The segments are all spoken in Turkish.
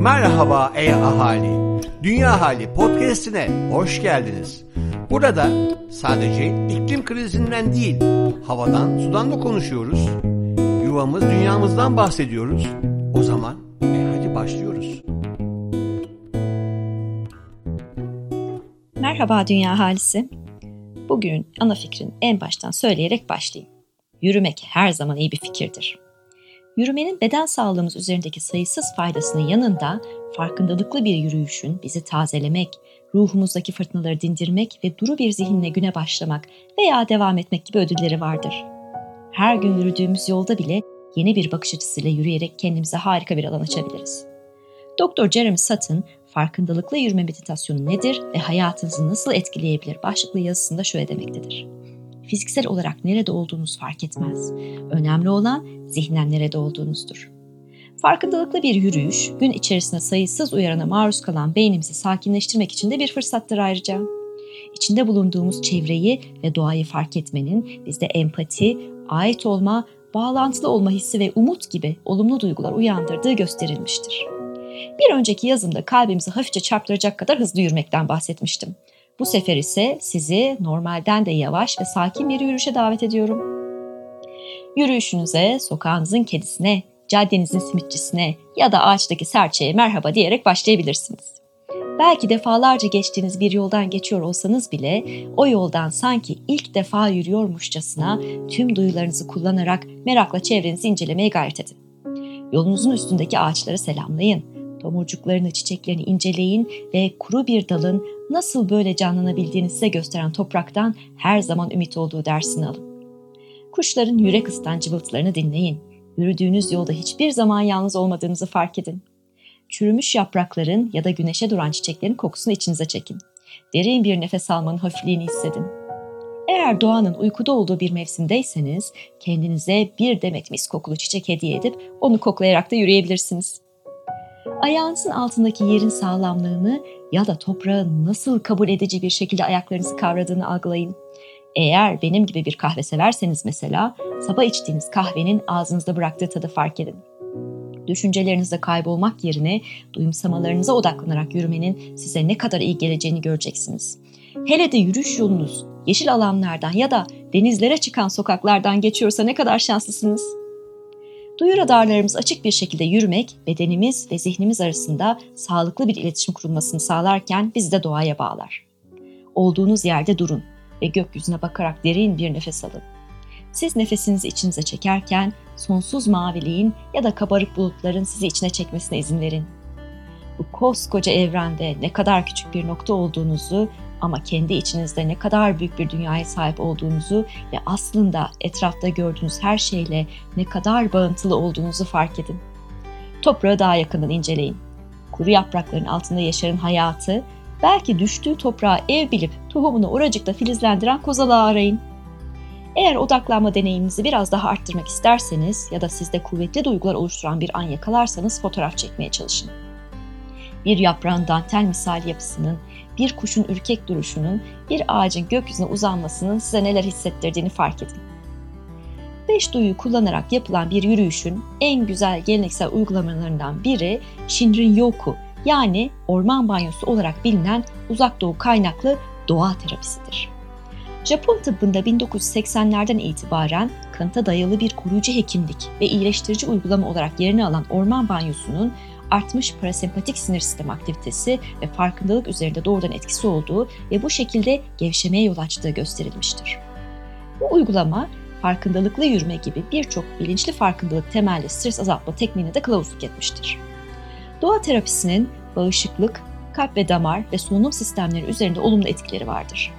Merhaba ey ahali. Dünya Hali podcast'ine hoş geldiniz. Burada sadece iklim krizinden değil, havadan, sudan da konuşuyoruz. Yuvamız, dünyamızdan bahsediyoruz. O zaman e hadi başlıyoruz. Merhaba Dünya Halisi. Bugün ana fikrin en baştan söyleyerek başlayayım. Yürümek her zaman iyi bir fikirdir. Yürümenin beden sağlığımız üzerindeki sayısız faydasının yanında farkındalıklı bir yürüyüşün bizi tazelemek, ruhumuzdaki fırtınaları dindirmek ve duru bir zihinle güne başlamak veya devam etmek gibi ödülleri vardır. Her gün yürüdüğümüz yolda bile yeni bir bakış açısıyla yürüyerek kendimize harika bir alan açabiliriz. Dr. Jeremy Sutton, farkındalıklı yürüme meditasyonu nedir ve hayatınızı nasıl etkileyebilir başlıklı yazısında şöyle demektedir. Fiziksel olarak nerede olduğunuz fark etmez. Önemli olan zihnen nerede olduğunuzdur. Farkındalıklı bir yürüyüş, gün içerisinde sayısız uyarana maruz kalan beynimizi sakinleştirmek için de bir fırsattır ayrıca. İçinde bulunduğumuz çevreyi ve doğayı fark etmenin bizde empati, ait olma, bağlantılı olma hissi ve umut gibi olumlu duygular uyandırdığı gösterilmiştir. Bir önceki yazımda kalbimizi hafifçe çarptıracak kadar hızlı yürümekten bahsetmiştim. Bu sefer ise sizi normalden de yavaş ve sakin bir yürüyüşe davet ediyorum. Yürüyüşünüze sokağınızın kedisine, caddenizin simitçisine ya da ağaçtaki serçeye merhaba diyerek başlayabilirsiniz. Belki defalarca geçtiğiniz bir yoldan geçiyor olsanız bile o yoldan sanki ilk defa yürüyormuşçasına tüm duyularınızı kullanarak merakla çevrenizi incelemeye gayret edin. Yolunuzun üstündeki ağaçları selamlayın. Tomurcuklarını, çiçeklerini inceleyin ve kuru bir dalın nasıl böyle canlanabildiğini size gösteren topraktan her zaman ümit olduğu dersini alın. Kuşların yürek ısıtan cıvıltılarını dinleyin. Yürüdüğünüz yolda hiçbir zaman yalnız olmadığınızı fark edin. Çürümüş yaprakların ya da güneşe duran çiçeklerin kokusunu içinize çekin. Derin bir nefes almanın hafifliğini hissedin. Eğer doğanın uykuda olduğu bir mevsimdeyseniz kendinize bir demet mis kokulu çiçek hediye edip onu koklayarak da yürüyebilirsiniz. Ayağınızın altındaki yerin sağlamlığını ya da toprağın nasıl kabul edici bir şekilde ayaklarınızı kavradığını algılayın. Eğer benim gibi bir kahve severseniz mesela sabah içtiğiniz kahvenin ağzınızda bıraktığı tadı fark edin. Düşüncelerinizde kaybolmak yerine duyumsamalarınıza odaklanarak yürümenin size ne kadar iyi geleceğini göreceksiniz. Hele de yürüyüş yolunuz yeşil alanlardan ya da denizlere çıkan sokaklardan geçiyorsa ne kadar şanslısınız. Duyu radarlarımız açık bir şekilde yürümek, bedenimiz ve zihnimiz arasında sağlıklı bir iletişim kurulmasını sağlarken bizi de doğaya bağlar. Olduğunuz yerde durun ve gökyüzüne bakarak derin bir nefes alın. Siz nefesinizi içinize çekerken sonsuz maviliğin ya da kabarık bulutların sizi içine çekmesine izin verin. Bu koskoca evrende ne kadar küçük bir nokta olduğunuzu ama kendi içinizde ne kadar büyük bir dünyaya sahip olduğunuzu ve aslında etrafta gördüğünüz her şeyle ne kadar bağıntılı olduğunuzu fark edin. Toprağı daha yakından inceleyin. Kuru yaprakların altında yaşarın hayatı, belki düştüğü toprağa ev bilip tohumunu oracıkta filizlendiren kozalağı arayın. Eğer odaklanma deneyiminizi biraz daha arttırmak isterseniz ya da sizde kuvvetli duygular oluşturan bir an yakalarsanız fotoğraf çekmeye çalışın. Bir yaprağın dantel misali yapısının, bir kuşun ürkek duruşunun, bir ağacın gökyüzüne uzanmasının size neler hissettirdiğini fark edin. Beş duyu kullanarak yapılan bir yürüyüşün en güzel geleneksel uygulamalarından biri Shinrin-yoku yani orman banyosu olarak bilinen uzak doğu kaynaklı doğa terapisidir. Japon tıbbında 1980'lerden itibaren kanıta dayalı bir koruyucu hekimlik ve iyileştirici uygulama olarak yerini alan orman banyosunun artmış parasempatik sinir sistemi aktivitesi ve farkındalık üzerinde doğrudan etkisi olduğu ve bu şekilde gevşemeye yol açtığı gösterilmiştir. Bu uygulama farkındalıklı yürüme gibi birçok bilinçli farkındalık temelli stres azaltma tekniğine de kılavuzluk etmiştir. Doğa terapisinin bağışıklık, kalp ve damar ve solunum sistemleri üzerinde olumlu etkileri vardır.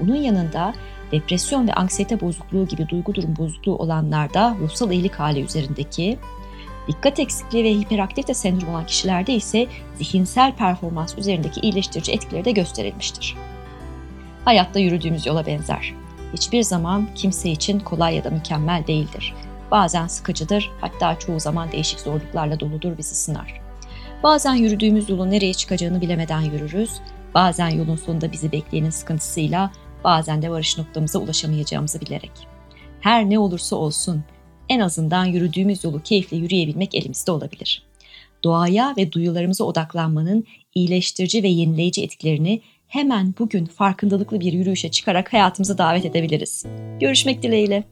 Bunun yanında depresyon ve anksiyete bozukluğu gibi duygu durum bozukluğu olanlarda ruhsal iyilik hali üzerindeki, dikkat eksikliği ve hiperaktivite sendromu olan kişilerde ise zihinsel performans üzerindeki iyileştirici etkileri de gösterilmiştir. Hayatta yürüdüğümüz yola benzer. Hiçbir zaman kimse için kolay ya da mükemmel değildir. Bazen sıkıcıdır, hatta çoğu zaman değişik zorluklarla doludur bizi sınar. Bazen yürüdüğümüz yolun nereye çıkacağını bilemeden yürürüz, bazen yolun sonunda bizi bekleyenin sıkıntısıyla bazen de varış noktamıza ulaşamayacağımızı bilerek. Her ne olursa olsun en azından yürüdüğümüz yolu keyifle yürüyebilmek elimizde olabilir. doğaya ve duyularımıza odaklanmanın iyileştirici ve yenileyici etkilerini hemen bugün farkındalıklı bir yürüyüşe çıkarak hayatımıza davet edebiliriz. Görüşmek dileğiyle.